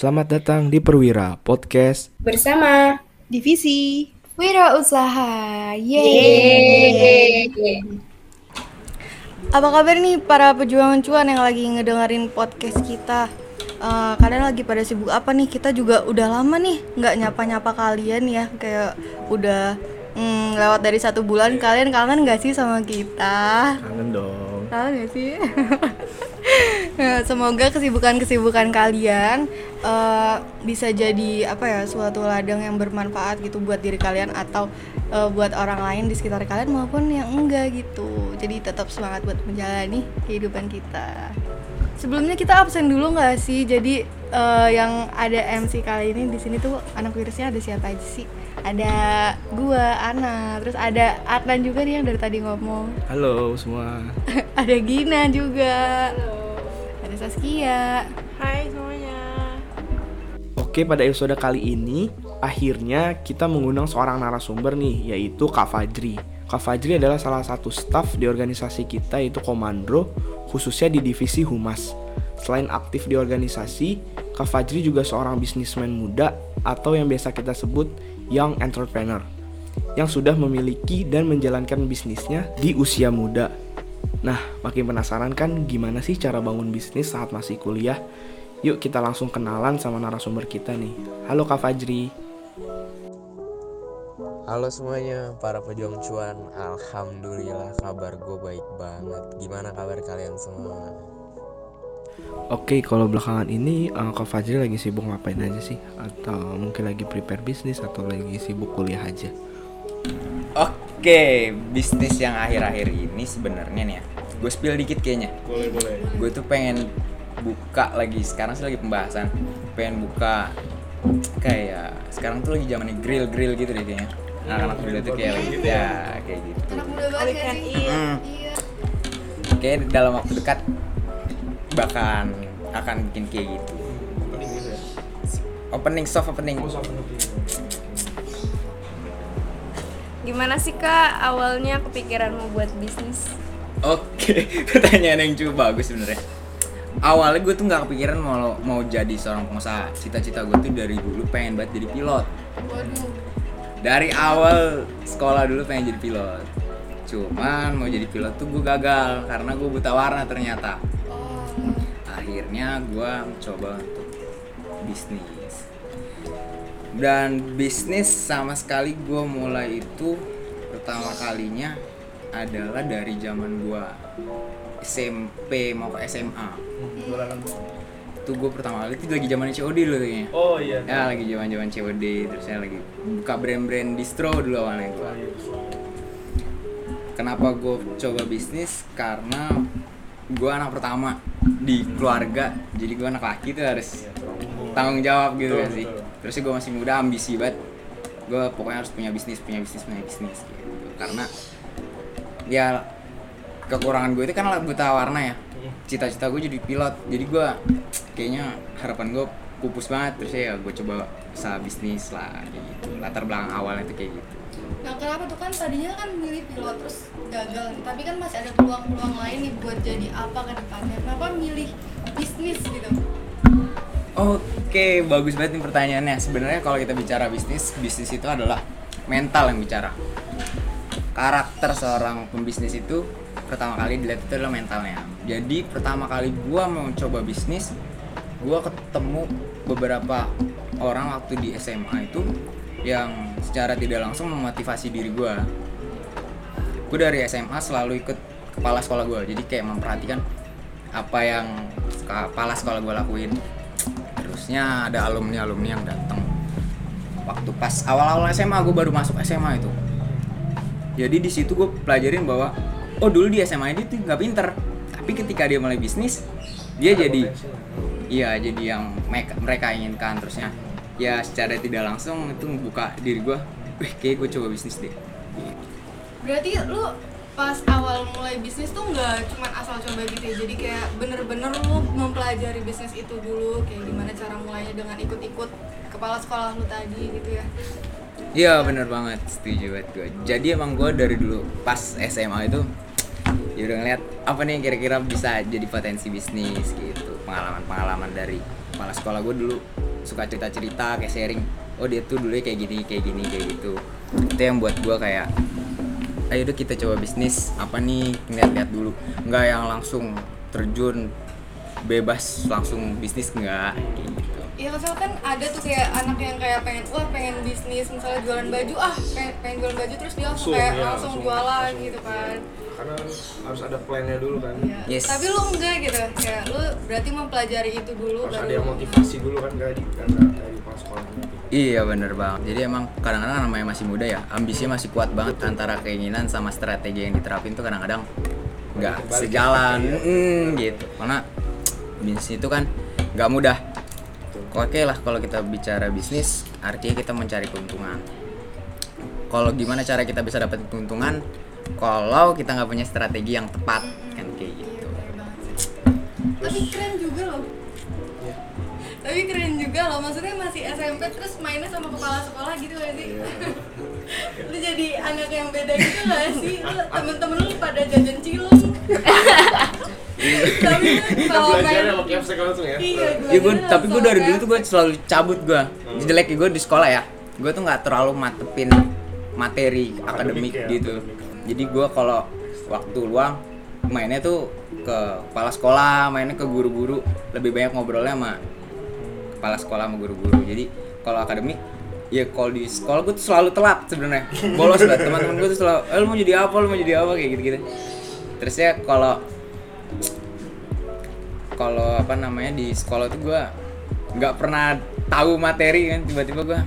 Selamat datang di Perwira Podcast bersama Divisi Wira Usaha. Yeay. Apa kabar nih para pejuang cuan yang lagi ngedengerin podcast kita? Eh, kalian lagi pada sibuk apa nih? Kita juga udah lama nih nggak nyapa-nyapa kalian ya, kayak udah mm, lewat dari satu bulan. Kalian kangen nggak sih sama kita? Kangen dong Kangen gak sih? Semoga kesibukan-kesibukan kalian eh, bisa jadi apa ya suatu ladang yang bermanfaat gitu buat diri kalian atau eh, buat orang lain di sekitar kalian maupun yang enggak gitu. Jadi tetap semangat buat menjalani kehidupan kita. Sebelumnya kita absen dulu nggak sih? Jadi eh, yang ada MC kali ini di sini tuh anak virusnya ada siapa aja sih? Ada gua, Ana, terus ada Adnan juga nih yang dari tadi ngomong. Halo semua ada Gina juga. Ada Saskia. Hai semuanya. Oke pada episode kali ini Akhirnya kita mengundang seorang narasumber nih Yaitu Kak Fajri Kak Fajri adalah salah satu staff di organisasi kita yaitu Komandro Khususnya di divisi Humas Selain aktif di organisasi Kak Fajri juga seorang bisnismen muda Atau yang biasa kita sebut Young Entrepreneur Yang sudah memiliki dan menjalankan bisnisnya di usia muda Nah, makin penasaran kan gimana sih cara bangun bisnis saat masih kuliah? Yuk kita langsung kenalan sama narasumber kita nih. Halo Kak Fajri. Halo semuanya, para pejuang cuan. Alhamdulillah kabar gue baik banget. Gimana kabar kalian semua? Oke, kalau belakangan ini eh, Kak Fajri lagi sibuk ngapain aja sih? Atau mungkin lagi prepare bisnis atau lagi sibuk kuliah aja? Oke, bisnis yang akhir-akhir ini sebenarnya nih ya. Gue spill dikit kayaknya. Boleh, boleh. Gue tuh pengen buka lagi sekarang sih lagi pembahasan. Pengen buka kayak sekarang tuh lagi zamannya grill grill gitu deh kayaknya. Anak-anak grill itu kayak lagi ya kayak gitu. Anak muda banget gak sih? Hmm. Iya. Kayak dalam waktu dekat bahkan akan bikin kayak gitu. Opening soft opening. Gimana sih kak awalnya kepikiran mau buat bisnis? Oke, pertanyaan yang cukup bagus sebenarnya. Awalnya gue tuh nggak kepikiran mau mau jadi seorang pengusaha. Cita-cita gue tuh dari dulu pengen banget jadi pilot. Waduh. Dari awal sekolah dulu pengen jadi pilot. Cuman mau jadi pilot tuh gue gagal karena gue buta warna ternyata. Oh. Akhirnya gue mencoba untuk bisnis. Dan bisnis sama sekali gue mulai itu pertama kalinya adalah dari zaman gue SMP mau ke SMA. Itu gue pertama kali itu lagi zaman COD dulu kayaknya. Oh iya. Ya lagi zaman zaman COD terus saya lagi buka brand-brand distro dulu awalnya gue. Kenapa gue coba bisnis? Karena gue anak pertama di keluarga, jadi gue anak laki tuh harus tanggung jawab gitu kan sih. Terus gue masih muda, ambisi banget. Gue pokoknya harus punya bisnis, punya bisnis, punya bisnis gitu. Karena ya kekurangan gue itu kan buta warna ya. Cita-cita gue jadi pilot, jadi gue kayaknya harapan gue pupus banget terus ya gue coba usaha bisnis lah kayak gitu latar belakang awalnya itu kayak gitu Nah kenapa tuh kan tadinya kan milih pilot terus gagal nih. Tapi kan masih ada peluang-peluang lain nih buat jadi apa ke depannya. Kenapa milih bisnis gitu? Oke, bagus banget nih pertanyaannya. Sebenarnya kalau kita bicara bisnis, bisnis itu adalah mental yang bicara. Karakter seorang pembisnis itu pertama kali dilihat itu adalah mentalnya. Jadi pertama kali gua mau coba bisnis, gua ketemu beberapa orang waktu di SMA itu yang secara tidak langsung memotivasi diri gua. Gue dari SMA selalu ikut kepala sekolah gua, jadi kayak memperhatikan apa yang kepala sekolah gua lakuin terusnya ada alumni alumni yang datang. Waktu pas awal-awal SMA gue baru masuk SMA itu. Jadi di situ gue pelajarin bahwa oh dulu di SMA ini tuh nggak pinter. Tapi ketika dia mulai bisnis dia jadi iya jadi yang mereka, mereka inginkan. Terusnya ya secara tidak langsung itu membuka diri gue wih kayak gue coba bisnis deh. Berarti lu pas awal mulai bisnis tuh nggak cuma asal coba gitu ya. Jadi kayak bener-bener lu mempelajari bisnis itu dulu kayak gimana cara mulainya dengan ikut-ikut kepala sekolah lu tadi gitu ya. Iya bener banget, setuju banget gue Jadi emang gue dari dulu pas SMA itu Ya udah ngeliat apa nih kira-kira bisa jadi potensi bisnis gitu. Pengalaman-pengalaman dari kepala sekolah gue dulu suka cerita cerita kayak sharing. Oh dia tuh dulu kayak gini kayak gini kayak gitu. Itu yang buat gue kayak ayo deh kita coba bisnis apa nih lihat-lihat dulu nggak yang langsung terjun bebas langsung bisnis nggak kayak gitu Iya kesel kan ada tuh kayak anak yang kayak pengen wah pengen bisnis misalnya jualan baju ah pengen, pengen jualan baju terus dia langsung Langsung, kayak ya, langsung, langsung, jualan langsung. gitu kan. Karena harus ada plannya dulu kan Iya. Yes. Tapi lu enggak gitu kayak lu berarti mempelajari itu dulu harus baru ada yang motivasi dulu kan dari karena dari pas sekolah Iya bener banget. Jadi emang kadang-kadang namanya masih muda ya, ambisinya masih kuat banget antara keinginan sama strategi yang diterapin tuh kadang-kadang nggak sejalan, ya. Mm, gitu. Karena bisnis itu kan nggak mudah. Oke lah kalau kita bicara bisnis, artinya kita mencari keuntungan. Kalau gimana cara kita bisa dapat keuntungan? Kalau kita nggak punya strategi yang tepat, kan kayak gitu. Tapi keren juga loh. Iya. Tapi keren juga loh, maksudnya masih SMP terus mainnya sama kepala sekolah gitu gak sih? Iya. lu jadi anak yang beda gitu gak sih? Temen-temen lu pada jajan cilung. Tapi kalau main sama kiosek langsung ya Iya, Ya gue, tapi gue dari dulu tuh gue selalu cabut gue. Jelek gue di sekolah ya. Gue tuh nggak terlalu matepin materi akademik, ya, gitu. akademik. Jadi gue kalau waktu luang mainnya tuh ke kepala sekolah, mainnya ke guru-guru. Lebih banyak ngobrolnya sama kepala sekolah sama guru-guru. Jadi kalau akademik ya kalau di sekolah gue tuh selalu telat sebenarnya. Bolos banget teman-teman gue tuh selalu eh, lu mau jadi apa? Lu mau jadi apa? Kayak gitu gitu terus ya kalau kalau apa namanya di sekolah tuh gue nggak pernah tahu materi kan. Tiba-tiba gue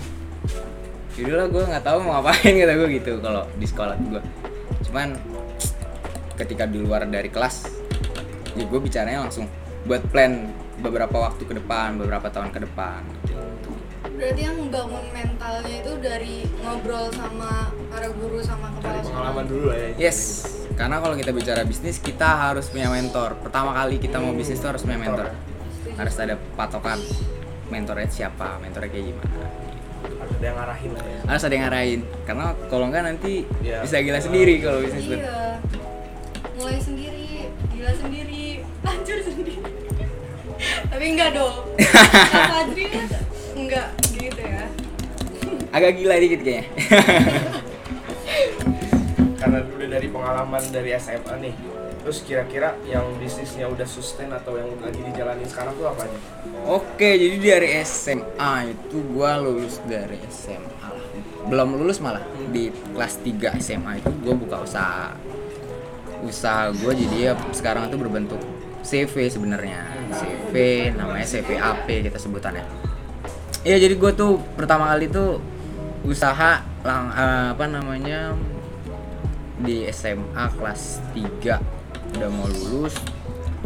yaudahlah gue nggak tahu mau ngapain kata gue gitu kalau di sekolah tuh gue cuman ketika di luar dari kelas ya gue bicaranya langsung buat plan beberapa waktu ke depan beberapa tahun ke depan. Berarti yang membangun mentalnya itu dari ngobrol sama para guru sama kepala dari sekolah. pengalaman dulu lah ya. Yes. Karena kalau kita bicara bisnis kita harus punya mentor. Pertama kali kita mau bisnis tuh harus punya mentor. Harus ada patokan mentornya siapa mentornya kayak gimana harus ada yang ngarahin lah ya harus ada yang ngarahin karena kalau enggak nanti Ya. bisa gila sendiri kalau bisnis Iya. Mulai sendiri, gila sendiri, hancur sendiri. Tapi enggak dong. Kak Fadri kan enggak gitu ya. agak gila dikit kayaknya karena dulu dari pengalaman dari SMA nih terus kira-kira yang bisnisnya udah sustain atau yang lagi dijalanin sekarang tuh apa aja? oke jadi dari SMA itu gua lulus dari SMA lah. belum lulus malah di kelas 3 SMA itu gua buka usaha. Usaha gua jadi ya sekarang itu berbentuk CV sebenarnya. CV namanya CV AP kita sebutannya. Iya jadi gue tuh pertama kali tuh usaha lang, eh, apa namanya di SMA kelas 3 udah mau lulus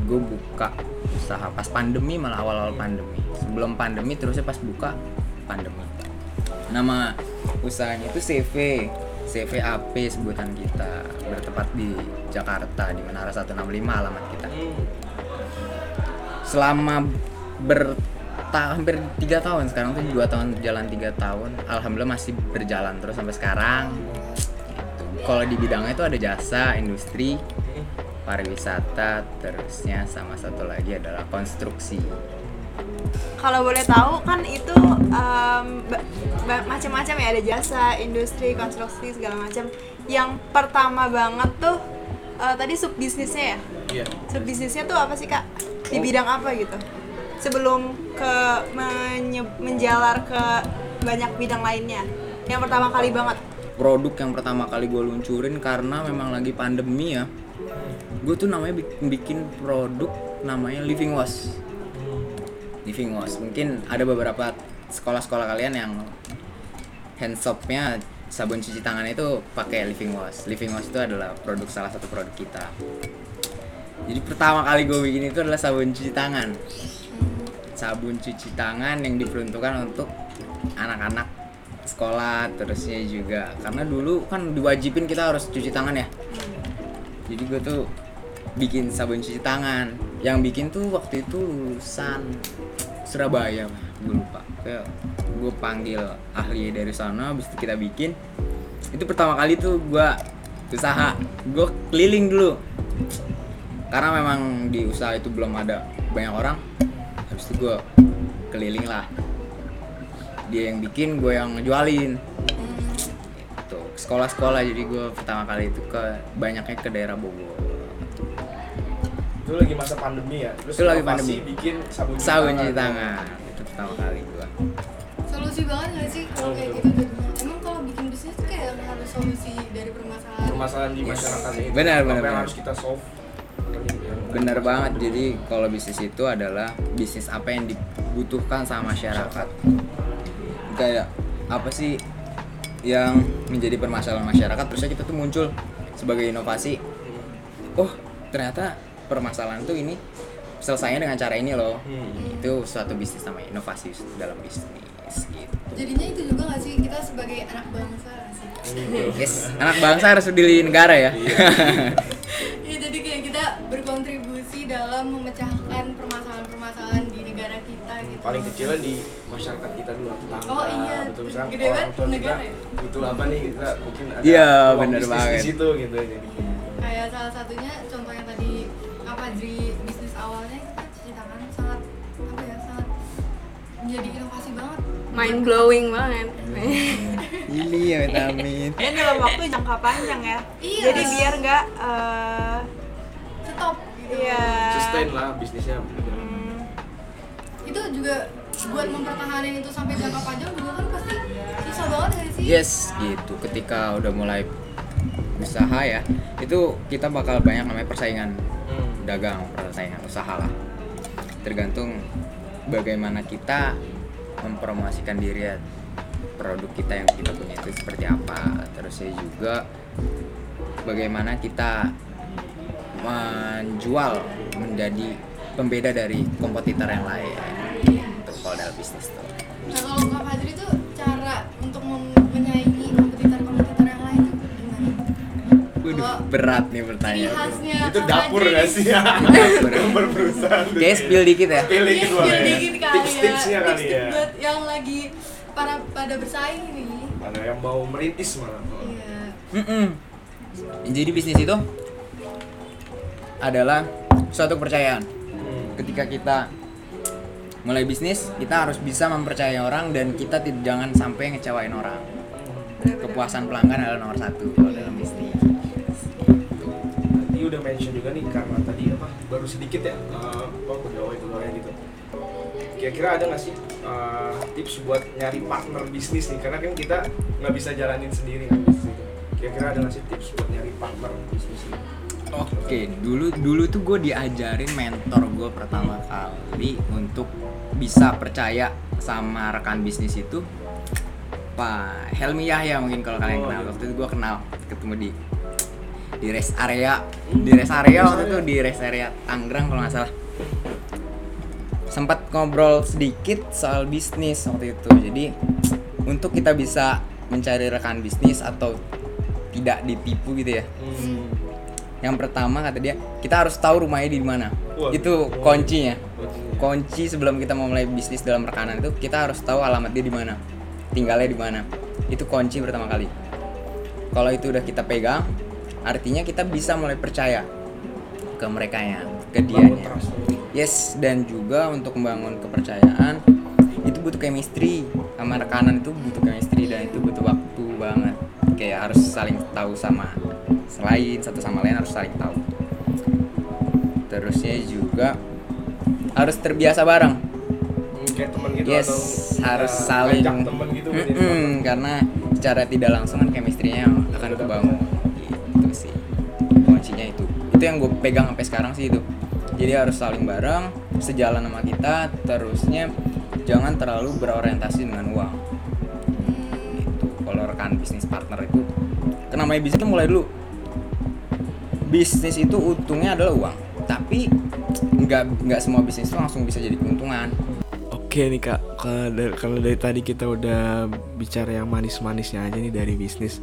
gue buka usaha. Pas pandemi malah awal-awal pandemi. Sebelum pandemi terusnya pas buka pandemi. Nama usahanya itu CV CV AP sebutan kita. Bertempat di Jakarta di Menara 165 alamat kita. Selama ber ta- hampir tiga tahun sekarang tuh dua tahun jalan tiga tahun alhamdulillah masih berjalan terus sampai sekarang. Gitu. kalau di bidangnya itu ada jasa industri pariwisata terusnya sama satu lagi adalah konstruksi Kalau boleh tahu kan itu ba- macam-macam ya ada jasa, industri, konstruksi segala macam. Yang pertama banget tuh eh, tadi sub bisnisnya ya. Iya. Sub bisnisnya tuh apa sih kak? Di bidang apa gitu? Sebelum ke menye- menjalar ke banyak bidang lainnya. Yang pertama kali banget. produk yang pertama kali gue luncurin karena memang lagi pandemi ya gue tuh namanya bik- bikin produk namanya living wash. Living wash. Mungkin ada beberapa sekolah-sekolah kalian yang hand soapnya sabun cuci tangan itu pakai living wash. Living wash itu adalah produk salah satu produk kita. Jadi pertama kali gue bikin itu adalah sabun cuci tangan. Sabun cuci tangan yang diperuntukkan untuk anak-anak sekolah terusnya juga. Karena dulu kan diwajibin kita harus cuci tangan ya. Jadi gue tuh bikin sabun cuci tangan. Yang bikin tuh waktu itu lulusan Surabaya gue lupa. Gue panggil ahli dari sana habis itu kita bikin. Itu pertama kali tuh gue usaha. Gue keliling dulu. Karena memang di usaha itu belum ada banyak orang habis itu gue keliling lah. Dia yang bikin gue yang ngejualin. Gitu. Sekolah-sekolah jadi gue pertama kali itu ke banyaknya ke daerah Bogor Itu lagi masa pandemi ya. Terus Itu lagi pandemi. bikin sabun cuci sabun tangan. cuci tangan itu pertama kali gue solusi banget gak sih kalau kayak gitu emang kalau bikin bisnis tuh kayak harus solusi dari permasalahan Permasalahan di masyarakat ini. Benar, benar, yang benar. harus kita solve. bener banget jadi kalau bisnis itu adalah bisnis apa yang dibutuhkan sama masyarakat kayak apa sih yang menjadi permasalahan masyarakat terusnya kita tuh muncul sebagai inovasi oh ternyata permasalahan tuh ini selesainya dengan cara ini loh. Itu suatu bisnis namanya inovasi dalam bisnis gitu. Jadinya itu juga gak sih? Kita sebagai anak bangsa sih? Yes anak bangsa harus peduli negara ya. Iya. Jadi kayak kita berkontribusi dalam memecahkan permasalahan-permasalahan di negara kita gitu. paling kecilnya di masyarakat kita dulu tetangga Oh iya, betul. Misalnya gede orang banget tua kita negara ya. butuh apa nih? Kita mungkin ada Iya, bisnis banget. di situ gitu jadi. Kayak salah satunya contoh yang tadi apa Dri bisnis awalnya itu kan cuci tangan sangat apa ya sangat menjadi inovasi banget. mind blowing banget ini ya vitamin ini dalam waktu jangka panjang ya Iya. jadi biar nggak eh, Stop gitu. iya sustain lah bisnisnya Hmm, Itu juga buat mempertahankan itu sampai jangka panjang juga kan pasti susah banget gak sih? Yes, gitu. Ketika udah mulai usaha ya, itu kita bakal banyak namanya persaingan dagang, persaingan usaha lah. Tergantung bagaimana kita mempromosikan diri ya produk kita yang kita punya itu seperti apa. Terusnya juga bagaimana kita menjual menjadi pembeda dari kompetitor yang lain. Kalau dalam bisnis tuh. Nah kalau Kak Fadri tuh cara untuk Waduh, berat nih pertanyaan. khasnya itu dapur gak sih ya Dapur. perusahaan. Kayak spill dikit ya. Spill Iya, dikit spill boleh ya. dikit kali ya. tips-tipsnya kali Tips-tips ya buat yang lagi para pada bersaing nih. ada yang mau merintis malah Iya. Mm-mm. Jadi bisnis itu adalah suatu kepercayaan. Ketika kita mulai bisnis, kita harus bisa mempercayai orang dan kita tidak jangan sampai ngecewain orang. Kepuasan pelanggan adalah nomor satu kalau dalam bisnis. Udah mention juga nih karena tadi apa baru sedikit ya apa pegawai pegawai gitu. Kira-kira ada nggak sih eh, tips buat nyari partner bisnis nih? Karena kan kita nggak bisa jalanin sendiri kan bisnis itu. Kira-kira ada nggak sih tips buat nyari partner bisnis ini? Oke, dulu dulu tuh gue diajarin mentor gue pertama kali untuk bisa percaya sama rekan bisnis itu. Pak Helmi Yahya mungkin kalau kalian Oh, kenal. iya. Waktu itu gue kenal ketemu di di rest area di rest area waktu itu di rest area Tangerang kalau nggak salah. Sempat ngobrol sedikit soal bisnis waktu itu. Jadi untuk kita bisa mencari rekan bisnis atau tidak ditipu gitu ya. Yang pertama kata dia kita harus tahu rumahnya di mana. Itu kuncinya. Kunci sebelum kita mau mulai bisnis dalam rekanan itu kita harus tahu alamat dia di mana tinggalnya di mana. Itu kunci pertama kali. Kalau itu udah kita pegang artinya kita bisa mulai percaya ke mereka ya ke dianya. trust. yes dan juga untuk membangun kepercayaan itu butuh chemistry. Sama rekanan itu butuh chemistry dan itu butuh waktu banget. Kayak harus saling tahu sama selain satu sama lain harus saling tahu. Terusnya juga harus terbiasa bareng. Hmm, kayak teman gitu yes atau harus saling temen gitu Mm-mm, partner. karena secara tidak langsung kan chemistry-nya akan kebangun itu itu yang gue pegang sampai sekarang sih itu. Jadi harus saling bareng sejalan sama kita terusnya jangan terlalu berorientasi dengan uang. Gitu. Kalau rekan bisnis partner itu. Kan namanya bisnis itu mulai dulu. Bisnis itu untungnya adalah uang. Tapi nggak nggak semua bisnis itu langsung bisa jadi keuntungan. Oke nih kak, kalau dari, kalau dari tadi kita udah bicara yang manis-manisnya aja nih dari bisnis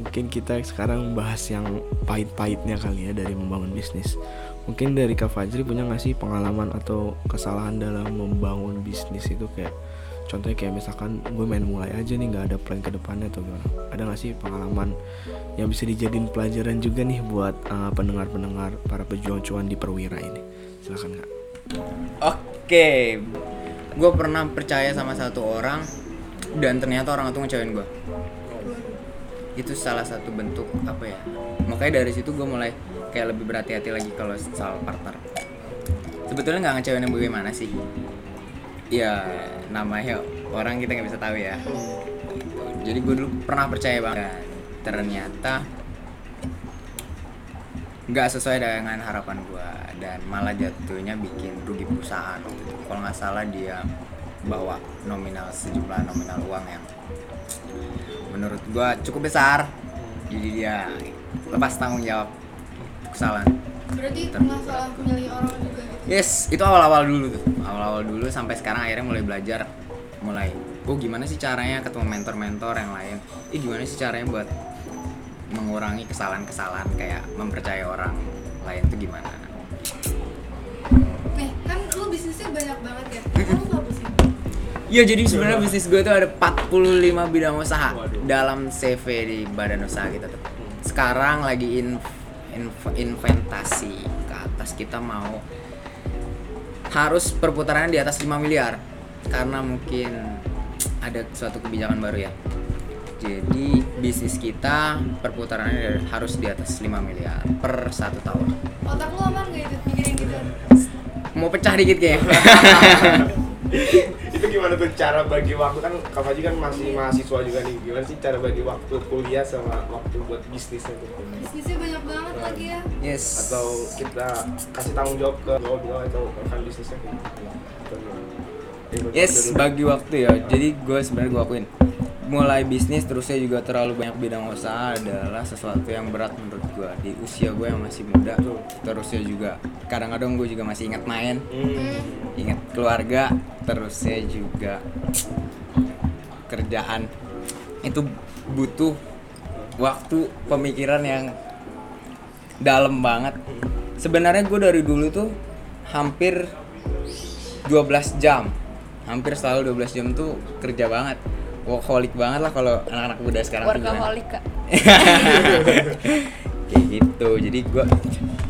Mungkin kita sekarang bahas yang pahit-pahitnya kali ya dari membangun bisnis. Mungkin dari Kak Fajri punya gak sih pengalaman atau kesalahan dalam membangun bisnis itu? Kayak Contohnya kayak misalkan gue main mulai aja nih gak ada plan ke depannya atau gimana? Ada gak sih pengalaman yang bisa dijadiin pelajaran juga nih buat uh, pendengar-pendengar para pejuang cuan di perwira ini? Silahkan kak. Oke, gue pernah percaya sama satu orang dan ternyata orang itu ngecewain gue itu salah satu bentuk apa ya makanya dari situ gue mulai kayak lebih berhati-hati lagi kalau soal partner. Sebetulnya nggak ngecewain yang bagaimana sih. Ya namanya orang kita nggak bisa tahu ya. Gitu. jadi gue dulu pernah percaya banget. Dan ternyata nggak sesuai dengan harapan gue dan malah jatuhnya bikin rugi perusahaan waktu itu kalau nggak salah dia bawa nominal sejumlah nominal uang yang menurut gue cukup besar. Jadi dia lepas tanggung jawab. Kesalahan. Berarti masalah milih orang juga gitu? Yes, itu awal-awal dulu tuh. Awal-awal dulu sampai sekarang akhirnya mulai belajar. Mulai oh gimana sih caranya ketemu mentor-mentor yang lain. Ih gimana sih caranya buat mengurangi kesalahan-kesalahan kayak mempercayai orang lain tuh gimana. nih kan lu bisnisnya banyak banget ya. Kamu Iya, jadi sebenarnya bisnis gue tuh ada 45 bidang usaha dalam CV di badan usaha kita tuh. Sekarang lagi in, in- inventasi ke atas kita mau harus perputarannya di atas 5 miliar karena mungkin ada suatu kebijakan baru ya. Jadi bisnis kita perputarannya harus di atas 5 miliar per satu tahun. otak lu aman nggak itu mikirin gitu Mau pecah dikit kayaknya. itu gimana tuh cara bagi waktu? Kan Kak Faji kan masih mahasiswa juga nih. Gimana sih cara bagi waktu kuliah sama waktu buat bisnisnya tuh? Bisnisnya banyak banget lagi ya. Yes. atau kita kasih tanggung jawab ke beliau atau rekan bisnisnya? Kayak gitu Yes, bagi waktu ya. Jadi gue sebenarnya gue akuin mulai bisnis terusnya juga terlalu banyak bidang usaha adalah sesuatu yang berat menurut gue di usia gue yang masih muda terusnya juga kadang-kadang gue juga masih ingat main Hmm. ingat keluarga terusnya juga kerjaan. Itu butuh waktu pemikiran yang dalam banget. Sebenarnya gue dari dulu tuh hampir 12 jam hampir selalu 12 jam tuh kerja banget workaholic banget lah kalau anak-anak muda sekarang workaholic kak. Kayak gitu. Jadi gua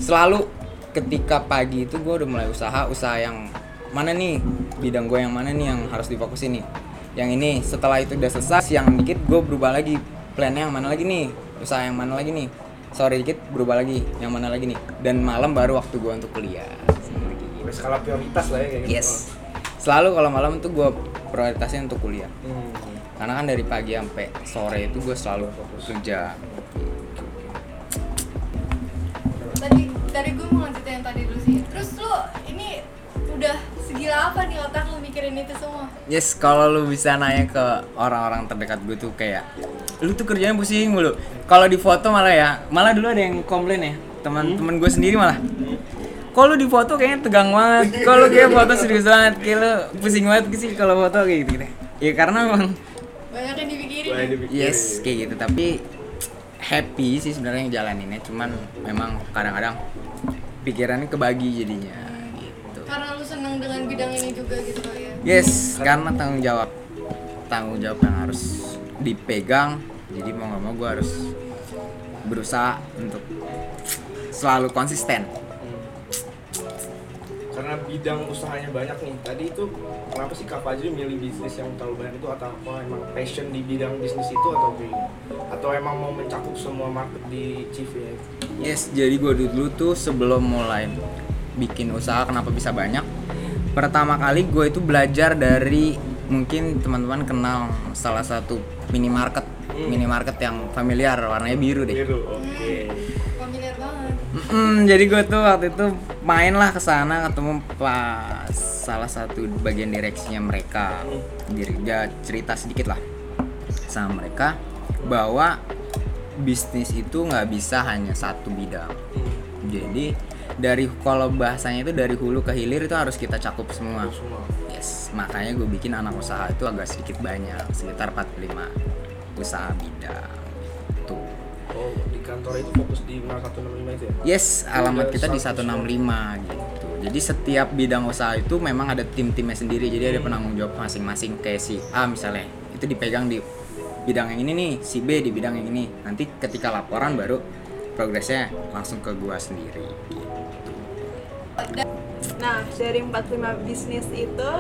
selalu ketika pagi itu gue udah mulai usaha usaha yang mana nih? Bidang gue yang mana nih yang harus difokusin nih? Yang ini setelah itu udah selesai siang dikit gue berubah lagi. Plannya yang mana lagi nih? Usaha yang mana lagi nih? Sore dikit berubah lagi yang mana lagi nih? Dan malam baru waktu gue untuk kuliah. Udah skala prioritas lah ya kayak gitu. Yes. Selalu kalau malam tuh gue prioritasnya untuk kuliah. Hmm. Karena kan dari pagi sampai sore itu gue selalu kerja tadi tadi gue mau lanjutin yang tadi dulu sih terus lu ini udah segila apa nih otak lu mikirin itu semua Yes, kalau lu bisa nanya ke orang-orang terdekat gue tuh kayak lu tuh kerjanya pusing mulu. Kalau di foto malah ya, malah dulu ada yang komplain ya, teman-teman gue sendiri malah. Kok lu di foto kayaknya tegang banget. Kalau kayak foto serius banget, kayak lu pusing banget sih kalau foto kayak gitu. Ya karena memang banyak yang dipikirin Wah, ya? ini pikirin. yes kayak gitu, tapi happy sih sebenarnya ngejalaninnya, cuman memang kadang-kadang pikirannya kebagi jadinya gitu. karena lu seneng dengan bidang ini juga gitu kali ya Yes, karena tanggung jawab tanggung jawab yang harus dipegang. Jadi mau nggak mau gue harus berusaha untuk selalu konsisten. Karena bidang usahanya banyak nih tadi itu kenapa sih Kak Fajri milih bisnis yang terlalu banyak itu atau apa emang passion di bidang bisnis itu atau gimana? atau emang mau mencakup semua market di CV ya? Yes, jadi gue dulu tuh sebelum mulai bikin usaha kenapa bisa banyak. Pertama kali gue itu belajar dari mungkin teman-teman kenal salah satu minimarket, minimarket yang familiar warnanya biru deh. biru oke familiar banget Mm, jadi gue tuh waktu itu main lah ke sana ketemu pas salah satu bagian direksinya mereka. Diri dia cerita sedikit lah sama mereka bahwa bisnis itu nggak bisa hanya satu bidang. Jadi dari kalau bahasanya itu dari hulu ke hilir itu harus kita cakup semua Yes, makanya gue bikin anak usaha itu agak sedikit banyak, sekitar 45 usaha bidang. Oh di kantor itu fokus di 0165 itu ya Yes, alamat kita di 105. 165 gitu. Jadi setiap bidang usaha itu memang ada tim-timnya sendiri. Jadi ada penanggung jawab masing-masing kayak si A misalnya. Itu dipegang di bidang yang ini nih, si B di bidang yang ini. Nanti ketika laporan baru progresnya langsung ke gua sendiri. Nah, dari 45 bisnis itu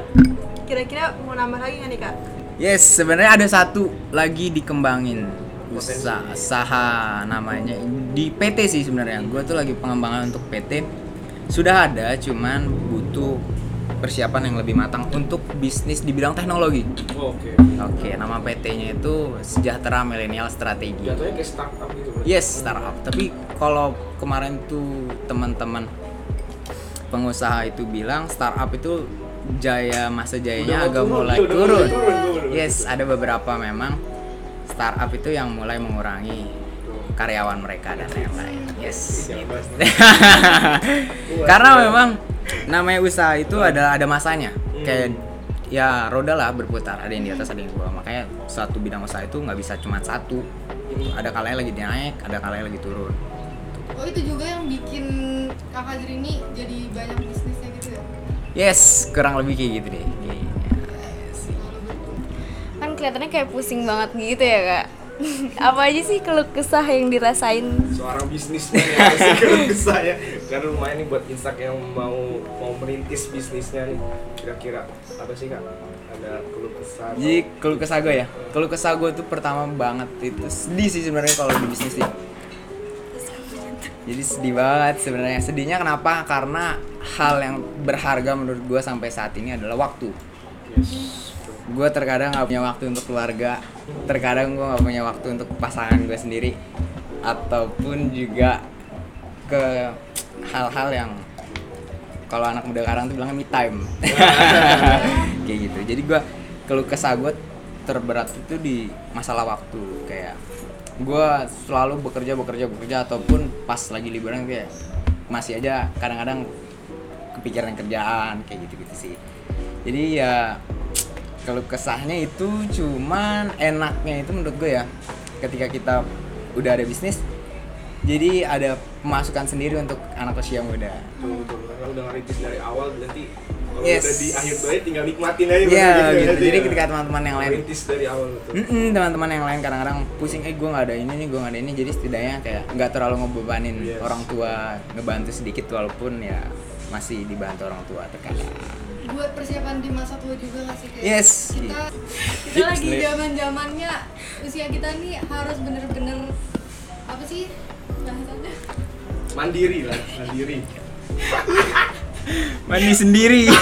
kira-kira mau nambah lagi nggak nih kak? Yes, sebenarnya ada satu lagi dikembangin usaha, usaha namanya di PT sih sebenarnya. Gue tuh lagi pengembangan untuk PT. Sudah ada, cuman butuh persiapan yang lebih matang untuk bisnis di bidang teknologi. Oke. Oke, nama PT-nya itu Sejahtera Milenial Strategi. Jatuhnya kayak startup gitu. berarti. Yes, startup. Tapi kalau kemarin tuh teman-teman pengusaha itu bilang startup itu jaya masa jayanya Udah agak turun, mulai udah turun. Yes, ada beberapa memang startup itu yang mulai mengurangi karyawan mereka dan lain-lain. Yes. gitu. Karena memang namanya usaha itu ada ada masanya. Kayak ya roda lah berputar, ada yang di atas, ada yang di bawah. Makanya satu bidang usaha itu nggak bisa cuma satu. Ada kalanya lagi naik, ada kalanya lagi turun. Oh itu juga yang bikin kakak Zrini jadi banyak bisnisnya gitu ya? Yes, kurang lebih kayak gitu deh. Kelihatannya kayak pusing banget gitu ya kak apa aja sih keluh kesah yang dirasain seorang bisnismen ya harusnya kalau bisa ya karena lumayan nih buat instak yang mau mau merintis bisnisnya nih kira-kira apa sih kak ada keluh kesah Jadi keluh kesah gue ya. Keluh kesah gue tuh pertama banget itu sedih sih sebenarnya kalau di bisnis sih. Jadi sedih banget sebenarnya. Sedihnya kenapa? Karena hal yang berharga menurut gue sampai saat ini adalah waktu. yes Gue terkadang nggak punya waktu untuk keluarga. Terkadang gue nggak punya waktu untuk pasangan gue sendiri. Ataupun juga ke hal-hal yang kalau anak muda sekarang tuh bilangnya me time kayak gitu jadi gua kalau kesah gue terberat itu di masalah waktu kayak gua selalu bekerja bekerja bekerja ataupun pas lagi liburan kayak masih aja kadang-kadang kepikiran kerjaan kayak gitu gitu sih jadi ya kalau kesahnya itu cuman enaknya itu menurut gue ya ketika kita udah ada bisnis jadi ada pemasukan sendiri untuk anak usia muda betul betul karena udah ngerintis dari awal berarti kalau Yes. udah di akhir baik tinggal nikmatin aja Iya berarti gitu. berarti Jadi ya. ketika teman-teman yang lain ngerintis dari awal betul Mm-mm, teman-teman yang lain kadang-kadang pusing eh gue nggak ada ini nih gue nggak ada ini jadi setidaknya kayak nggak terlalu ngebebanin Yes. orang tua ngebantu sedikit walaupun ya masih dibantu orang tua terkadang Buat persiapan di masa tua juga gak sih? Kayak Yes. Kita, kita lagi zaman zamannya usia kita nih harus bener-bener apa sih bahasanya? mandiri lah mandiri mandi sendiri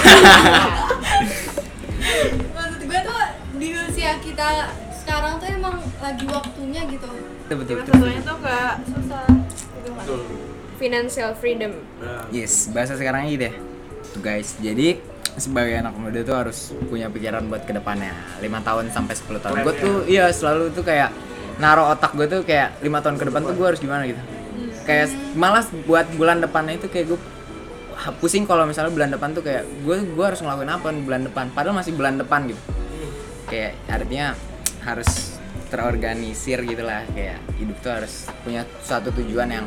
Maksud gue tuh di usia kita sekarang tuh emang lagi waktunya gitu. betul betul, betul. tuh gak susah gitu kan betul financial freedom nah yes bahasa sekarang gitu ya Tuh, guys jadi sebagai anak muda tuh harus punya pikiran buat ke depannya lima tahun sampai 10 tahun. Gue ya. tuh iya selalu tuh kayak naruh otak gue tuh kayak lima tahun ke depan tuh gue harus gimana gitu. Kayak malas buat bulan depannya itu kayak gue pusing kalau misalnya bulan depan tuh kayak gue gue harus ngelakuin apa nih bulan depan. Padahal masih bulan depan gitu. Kayak artinya harus terorganisir gitu lah kayak hidup tuh harus punya suatu tujuan yang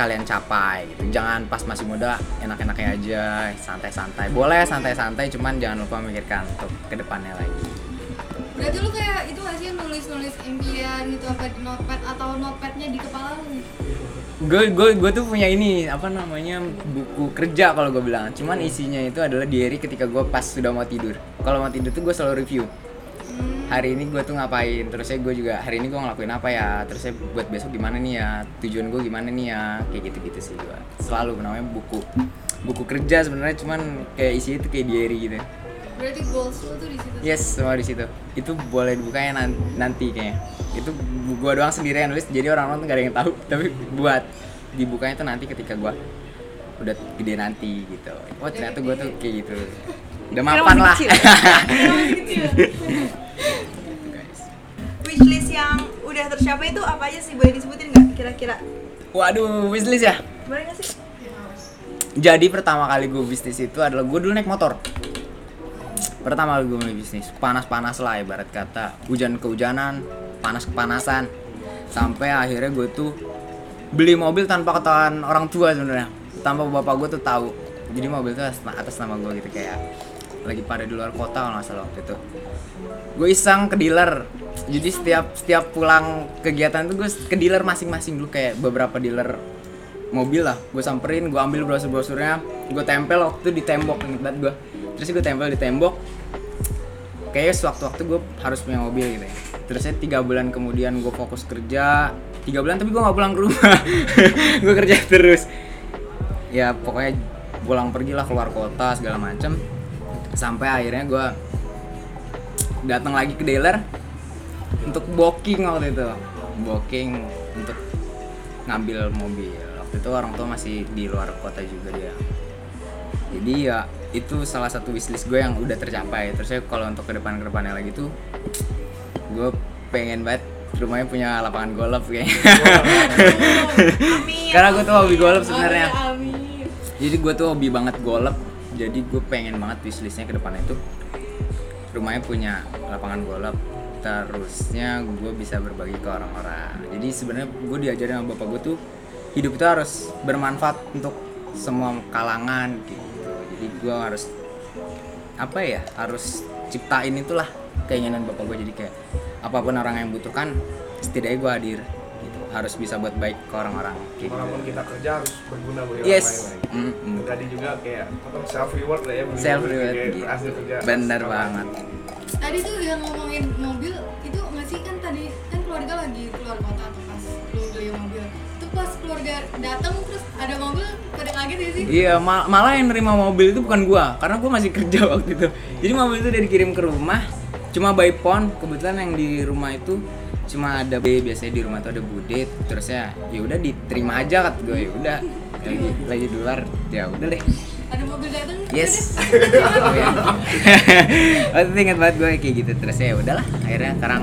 kalian capai gitu. Jangan pas masih muda enak-enaknya aja santai-santai. Boleh santai-santai cuman jangan lupa memikirkan untuk ke depannya lagi. Berarti lu kayak itu gak sih nulis-nulis impian gitu apa di notepad atau notepadnya di kepala lu? gue gue gue tuh punya ini apa namanya buku kerja kalau gue bilang. Cuman isinya itu adalah diary ketika gue pas sudah mau tidur. Kalau mau tidur tuh gue selalu review hari ini gue tuh ngapain terusnya gue juga hari ini gue ngelakuin apa ya terusnya buat besok gimana nih ya tujuan gue gimana nih ya kayak gitu gitu sih gue selalu namanya buku buku kerja sebenarnya cuman kayak isinya itu kayak diary gitu Berarti goals lu tuh di situ. Yes, semua di situ. Itu boleh dibukanya nan- nanti kayaknya. Itu gua doang sendiri yang nulis, jadi orang-orang tuh gak ada yang tahu. Tapi buat dibukanya tuh nanti ketika gua udah gede nanti gitu. Oh ternyata gua tuh kayak gitu. Udah mapan lah. Guys. wishlist yang udah tercapai itu apa aja sih boleh disebutin nggak kira-kira Waduh, wishlist ya. boleh nggak sih Jadi pertama kali gue bisnis itu adalah gue dulu naik motor. Pertama kali gue mulai bisnis, panas-panas lah ibarat kata, hujan kehujanan, panas kepanasan, sampai akhirnya gue tuh beli mobil tanpa ketahuan orang tua sebenarnya, tanpa bapak gue tuh tahu. Jadi mobil atas, atas nama gue gitu kayak lagi pada di luar kota kalau nggak waktu itu. Gue iseng ke dealer. Jadi setiap setiap pulang kegiatan tuh gue ke dealer masing-masing dulu. Kayak beberapa dealer mobil lah gue samperin gue ambil brosur brosurnya gue tempel waktu di tembok inget banget gue terus gue tempel di tembok. Kayaknya sewaktu-waktu gue harus punya mobil gitu ya. Terusnya tiga bulan kemudian gue fokus kerja. Tiga bulan tapi gue nggak pulang ke rumah. Gue kerja terus. Ya pokoknya pulang pergi lah keluar kota segala macem sampai akhirnya gue datang lagi ke dealer untuk booking waktu itu. Booking untuk ngambil mobil. Waktu itu orang tua masih di luar kota juga dia. Jadi ya itu salah satu wishlist gue yang udah tercapai. Terus ya kalau untuk ke depan ke depannya lagi tuh gue pengen banget rumahnya punya lapangan golf kayaknya. Karena gue tuh hobi golf sebenarnya. Jadi gue tuh hobi banget golf jadi gue pengen banget wishlistnya ke depannya itu rumahnya punya lapangan golf terusnya gue bisa berbagi ke orang-orang. Jadi sebenarnya gue diajarin sama bapak gue tuh hidup itu harus bermanfaat untuk semua kalangan gitu. Jadi gue harus apa ya harus ciptain itulah keinginan bapak gue jadi kayak apa pun orang yang butuhkan setidaknya gue hadir harus bisa buat baik ke orang-orang gitu. walaupun kita kerja harus berguna bagi yes orang lain Mm, mm. tadi juga kayak self reward lah ya beli self reward gitu. kerja bener banget Tadi tuh yang ngomongin mobil itu nggak sih kan tadi kan keluarga lagi keluar kota tuh pas lu beli mobil. Tuh pas keluarga datang terus ada mobil pada kaget ya sih? Iya, mal- malah yang nerima mobil itu bukan gua, karena gua masih kerja waktu itu. Jadi mobil itu udah dikirim ke rumah, cuma by phone. Kebetulan yang di rumah itu cuma ada B, biasanya di rumah tuh ada bude, terus ya ya udah diterima aja kat gue, ya udah lagi lagi di luar, ya udah deh. Ada mobil datang. Yes. Waktu itu inget banget gue kayak gitu terus ya udahlah akhirnya sekarang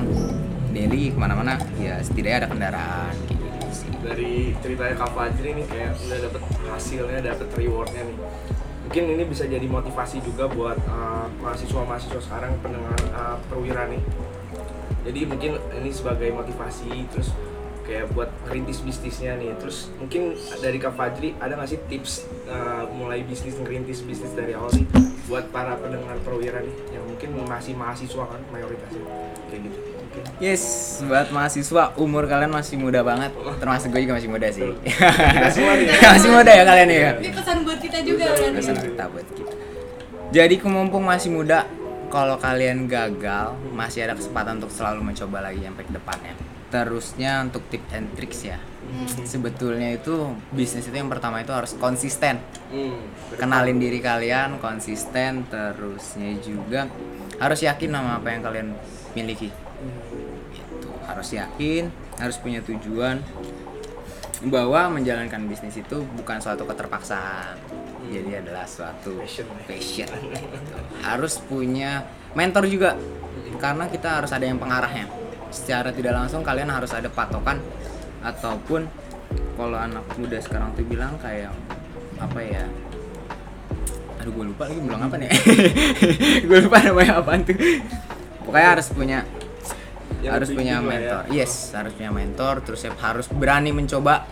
daily ke mana-mana ya setidaknya ada kendaraan kayak gitu sih. dari ceritanya Kak Fajri nih kayak udah dapet hasilnya dapet rewardnya nih mungkin ini bisa jadi motivasi juga buat uh, mahasiswa-mahasiswa sekarang pendengar uh, perwira nih. Jadi mungkin ini sebagai motivasi terus kayak buat ngerintis bisnisnya nih. Terus mungkin dari Kak Fajri ada nggak sih tips uh, mulai bisnis ngerintis bisnis dari awal nih buat para pendengar perwira nih yang mungkin masih mahasiswa kan mayoritasnya? Kayak gitu Yes, buat mahasiswa umur kalian masih muda banget, termasuk gue juga masih muda sih. Masih muda ya kalian ya. Ini pesan buat kita juga kan. Pesan kita buat kita. Jadi mumpung masih muda, kalau kalian gagal, masih ada kesempatan untuk selalu mencoba lagi sampai ke depannya. Terusnya untuk tip and tricks ya. Sebetulnya itu bisnis itu yang pertama itu harus konsisten. hmm. Kenalin diri kalian, konsisten, terusnya juga harus yakin sama apa yang kalian miliki. Itu harus yakin, harus punya tujuan bahwa menjalankan bisnis itu bukan suatu keterpaksaan. Jadi adalah suatu Passion. passion. gitu. Harus punya mentor juga karena kita harus ada yang pengarahnya. Secara tidak langsung kalian harus ada patokan ataupun kalau anak muda sekarang tuh bilang kayak apa ya aduh gue lupa lagi bilang apa nih gue lupa namanya apaan tuh pokoknya harus punya Yang harus punya ya. mentor. Yes harus punya mentor terus ya harus berani mencoba.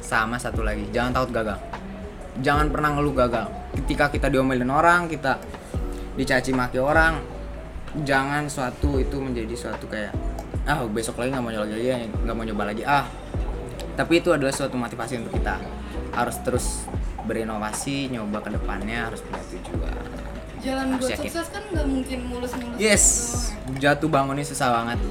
Sama satu lagi jangan takut gagal. Jangan pernah ngeluh gagal. Ketika kita diomelin orang kita dicaci maki orang jangan suatu itu menjadi suatu kayak ah besok lagi nggak mau nyoba lagi ya nggak mau nyoba lagi ah. Tapi itu adalah suatu motivasi untuk kita. Harus terus berinovasi nyoba ke depannya harus punya tujuan Jalan Harus buat yakin. sukses kan nggak mungkin mulus-mulus. yes doang jatuh bangunnya susah banget ya.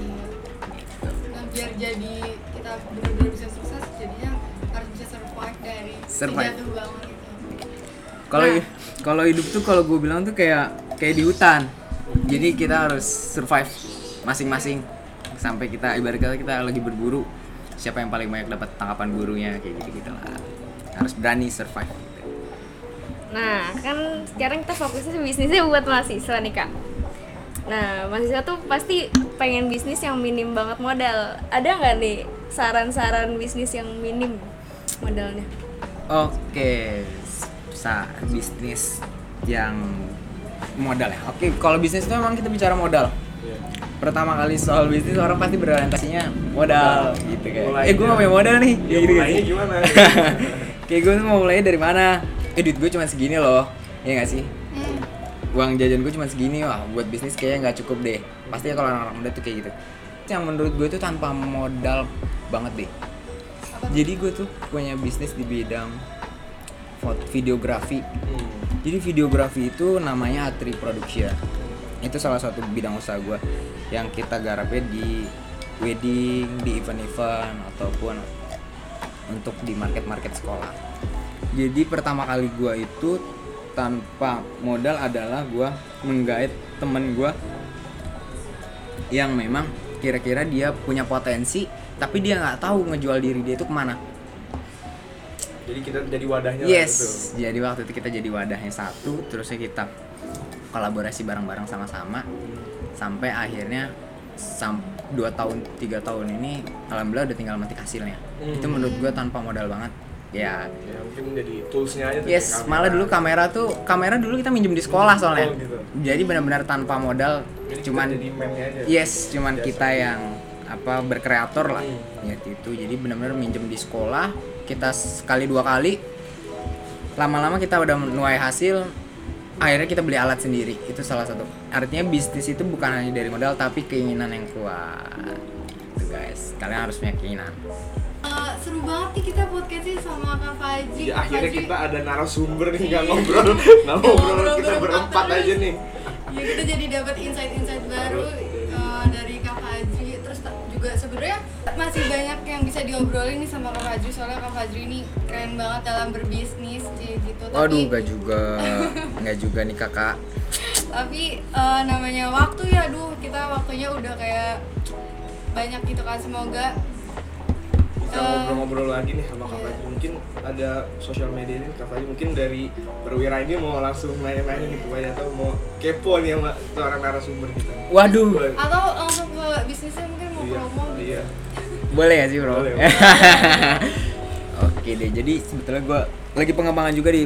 Nah, biar jadi kita benar-benar bisa sukses, jadinya harus bisa survive dari Survive. jatuh bangun itu. kalau Nah. kalau hidup tuh kalau gue bilang tuh kayak kayak di hutan jadi kita harus survive masing-masing sampai kita ibarat kata kita lagi berburu siapa yang paling banyak dapat tangkapan gurunya kayak gitu gitu lah harus berani survive Nah, kan sekarang kita fokusnya bisnisnya buat mahasiswa nih kak. Nah, mahasiswa tuh pasti pengen bisnis yang minim banget modal. Ada nggak nih saran-saran bisnis yang minim modalnya? Oke, sa bisnis yang modal ya. Oke, kalau bisnis itu memang kita bicara modal. Iya. Pertama kali soal bisnis orang pasti berorientasinya modal gitu kayak. Mulainya. Eh gue gak punya modal nih. Ya, gitu mulainya kan. gimana? kayak gue mau mulai dari mana? Eh duit gue cuma segini loh. Iya gak sih? Uang jajan gue cuma segini wah buat bisnis kayaknya nggak cukup deh. Pasti kalau anak-anak muda tuh kayak gitu. Yang menurut gue tuh tanpa modal banget deh. Jadi gue tuh punya bisnis di bidang foto videografi. Hmm. Jadi videografi itu namanya Atri Production. itu salah satu bidang usaha gue yang kita garapnya di wedding di event-event ataupun untuk di market-market sekolah jadi pertama kali gue itu tanpa modal adalah gue menggait temen gue yang memang kira-kira dia punya potensi tapi dia nggak tahu ngejual diri dia itu ke mana Jadi kita jadi wadahnya yes lah gitu. jadi waktu itu kita jadi wadahnya satu terusnya kita kolaborasi bareng-bareng sama-sama sampai akhirnya sam dua tahun tiga tahun ini alhamdulillah udah tinggal metik hasilnya Hmm. itu menurut gue tanpa modal banget ya Ya mungkin jadi toolsnya aja tuh yes kamera. malah dulu kamera tuh kamera dulu kita minjem di sekolah soalnya Oh, gitu. jadi benar-benar tanpa modal Jadi cuman jadi aja. yes cuman Biasa. kita yang apa berkreator lah Hmm. ya itu jadi benar-benar minjem di sekolah kita sekali dua kali lama-lama kita udah menuai hasil akhirnya kita beli alat sendiri itu salah satu artinya bisnis itu bukan hanya dari modal tapi keinginan yang kuat itu guys kalian harus punya keinginan Eh, seru banget nih kita podcastnya sama Kak Fajri. Ya, Kak akhirnya Fajri- kita ada narasumber nih nggak ngobrol, nggak ngobrol, ngobrol kita berempat terus. aja nih. Ya kita jadi dapat insight-insight baru eh, dari Kak Fajri. Terus juga sebenarnya masih banyak yang bisa diobrolin nih sama Kak Fajri soalnya Kak Fajri ini keren banget dalam berbisnis gitu. waduh Tapi gak juga nggak juga nih kakak tapi eh, namanya waktu ya aduh kita waktunya udah kayak banyak gitu kan semoga Kita ngobrol-ngobrol lagi nih sama Kak. Fajri. Mungkin ada sosial media ini Kak Fajri mungkin dari perwira ini mau langsung nanya-nanya nih pokoknya atau mau kepo nih sama seorang narasumber kita. waduh atau langsung ke bisnisnya mungkin mau Iya, promo gitu. iya. boleh ya sih bro Boleh. oke deh jadi sebetulnya gue lagi pengembangan juga di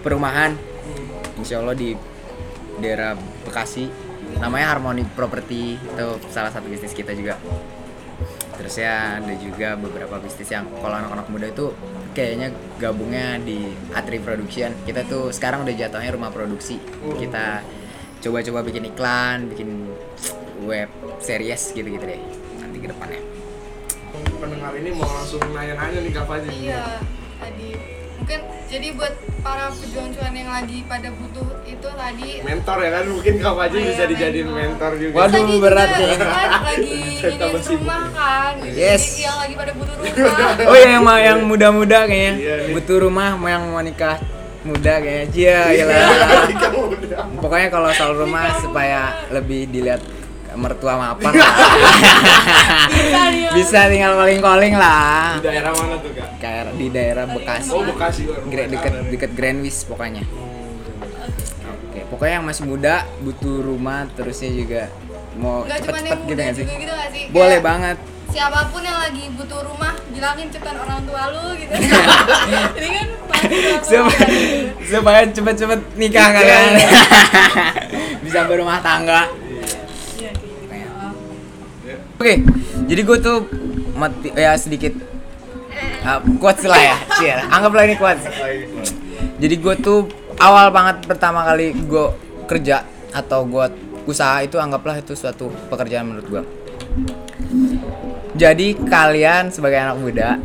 perumahan insya Allah di daerah Bekasi namanya Harmony Property itu salah satu bisnis kita juga terus ya ada juga beberapa bisnis yang kalau anak-anak muda itu kayaknya gabungnya di Atri Production. Kita tuh sekarang udah jatuhnya rumah produksi. Kita coba-coba bikin iklan bikin web series gitu-gitu deh. Nanti ke depannya. Pendengar ini mau langsung nanya-nanya nih Kak Fajri. Iya, tadi mungkin jadi buat para pejuang cuan yang lagi pada butuh itu tadi Mentor ya kan mungkin Kak Fajri Iya, bisa dijadiin mentor. mentor juga. Waduh, Tadi berat juga nih. kan lagi ini sibuk. rumah kan gitu. Yes. Jadi yang lagi pada butuh rumah Oh ya yang ma- yang muda-muda kayaknya Iya, butuh rumah mau yang mau nikah muda kayaknya Cia muda. Pokoknya kalau soal rumah supaya lebih dilihat mertua mapan. Bisa tinggal calling-calling lah. Di daerah mana tuh Kak? kayak di daerah Bekasi. Oh Bekasi. Gra- deket deket Grandwis pokoknya. Oke pokoknya yang masih muda butuh rumah terusnya juga mau Gak cepet-cepet gitu nggak sih? gitu gak sih? Boleh Kayak banget. Siapa pun yang lagi butuh rumah Bilangin cepetan orang tua lu gitu. Jadi kan supaya, tua supaya cepet-cepet nikah kalian. Bisa berumah tangga. Iya. Oke jadi gue tuh mati ya sedikit uh, quotes lah ya. Cie, anggaplah ini quotes. Jadi gue tuh awal banget pertama kali gue kerja atau gue usaha itu anggaplah itu suatu pekerjaan menurut gue jadi kalian sebagai anak muda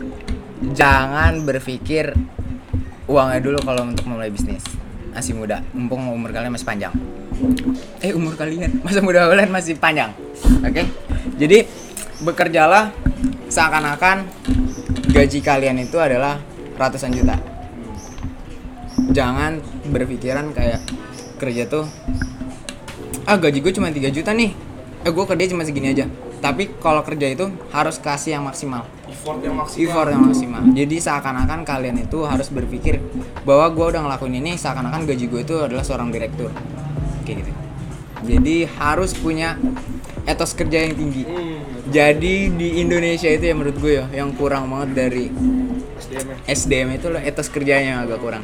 jangan berpikir uangnya dulu kalau untuk memulai bisnis. Masih muda mumpung umur kalian masih panjang eh umur kalian? Masa muda kalian masih panjang? Oke. Jadi bekerjalah seakan-akan gaji kalian itu adalah ratusan juta. Jangan berpikiran kayak kerja tuh ah gaji gue cuma 3 juta nih. Eh gue kerja cuma segini aja. Tapi kalau kerja itu harus kasih yang maksimal. Effort yang maksimal. effort yang maksimal. Jadi seakan-akan kalian itu harus berpikir bahwa gue udah ngelakuin ini seakan-akan gaji gue itu adalah seorang direktur kayak gitu. Jadi harus punya etos kerja yang tinggi. Jadi di Indonesia itu ya menurut gue ya yang kurang banget dari SDM itu loh etos kerjanya agak kurang.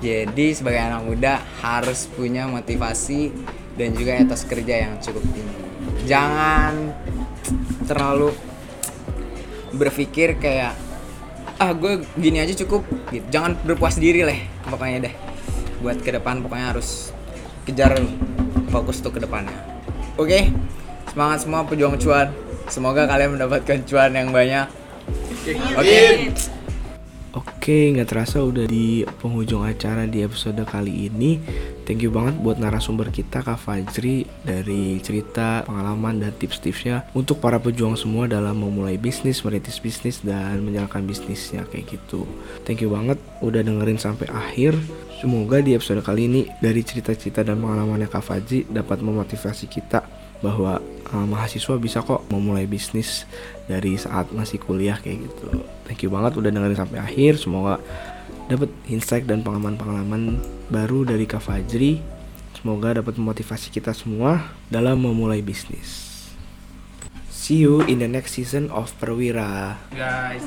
Jadi sebagai anak muda harus punya motivasi dan juga etos kerja yang cukup tinggi. Jangan terlalu berpikir kayak ah gue gini aja cukup. Gitu. Jangan berpuas diri lah pokoknya deh. Buat ke depan pokoknya harus kejar fokus tuh ke depannya. Oke semangat semua pejuang cuan. Semoga kalian mendapatkan cuan yang banyak. Oke, Oke. Oke, nggak terasa udah di penghujung acara di episode kali ini. Thank you banget buat narasumber kita Kak Fajri dari cerita, pengalaman dan tips-tipsnya untuk para pejuang semua dalam memulai bisnis, merintis bisnis dan menjalankan bisnisnya kayak gitu. Thank you banget udah dengerin sampai akhir. Semoga di episode kali ini dari cerita-cerita dan pengalamannya Kak Fajri dapat memotivasi kita bahwa uh, mahasiswa bisa kok memulai bisnis dari saat masih kuliah kayak gitu. Thank you banget udah dengerin sampai akhir. Semoga dapat insight dan pengalaman-pengalaman baru dari Kak Fajri. Semoga dapat memotivasi kita semua dalam memulai bisnis. See you in the next season of Perwira. Bye.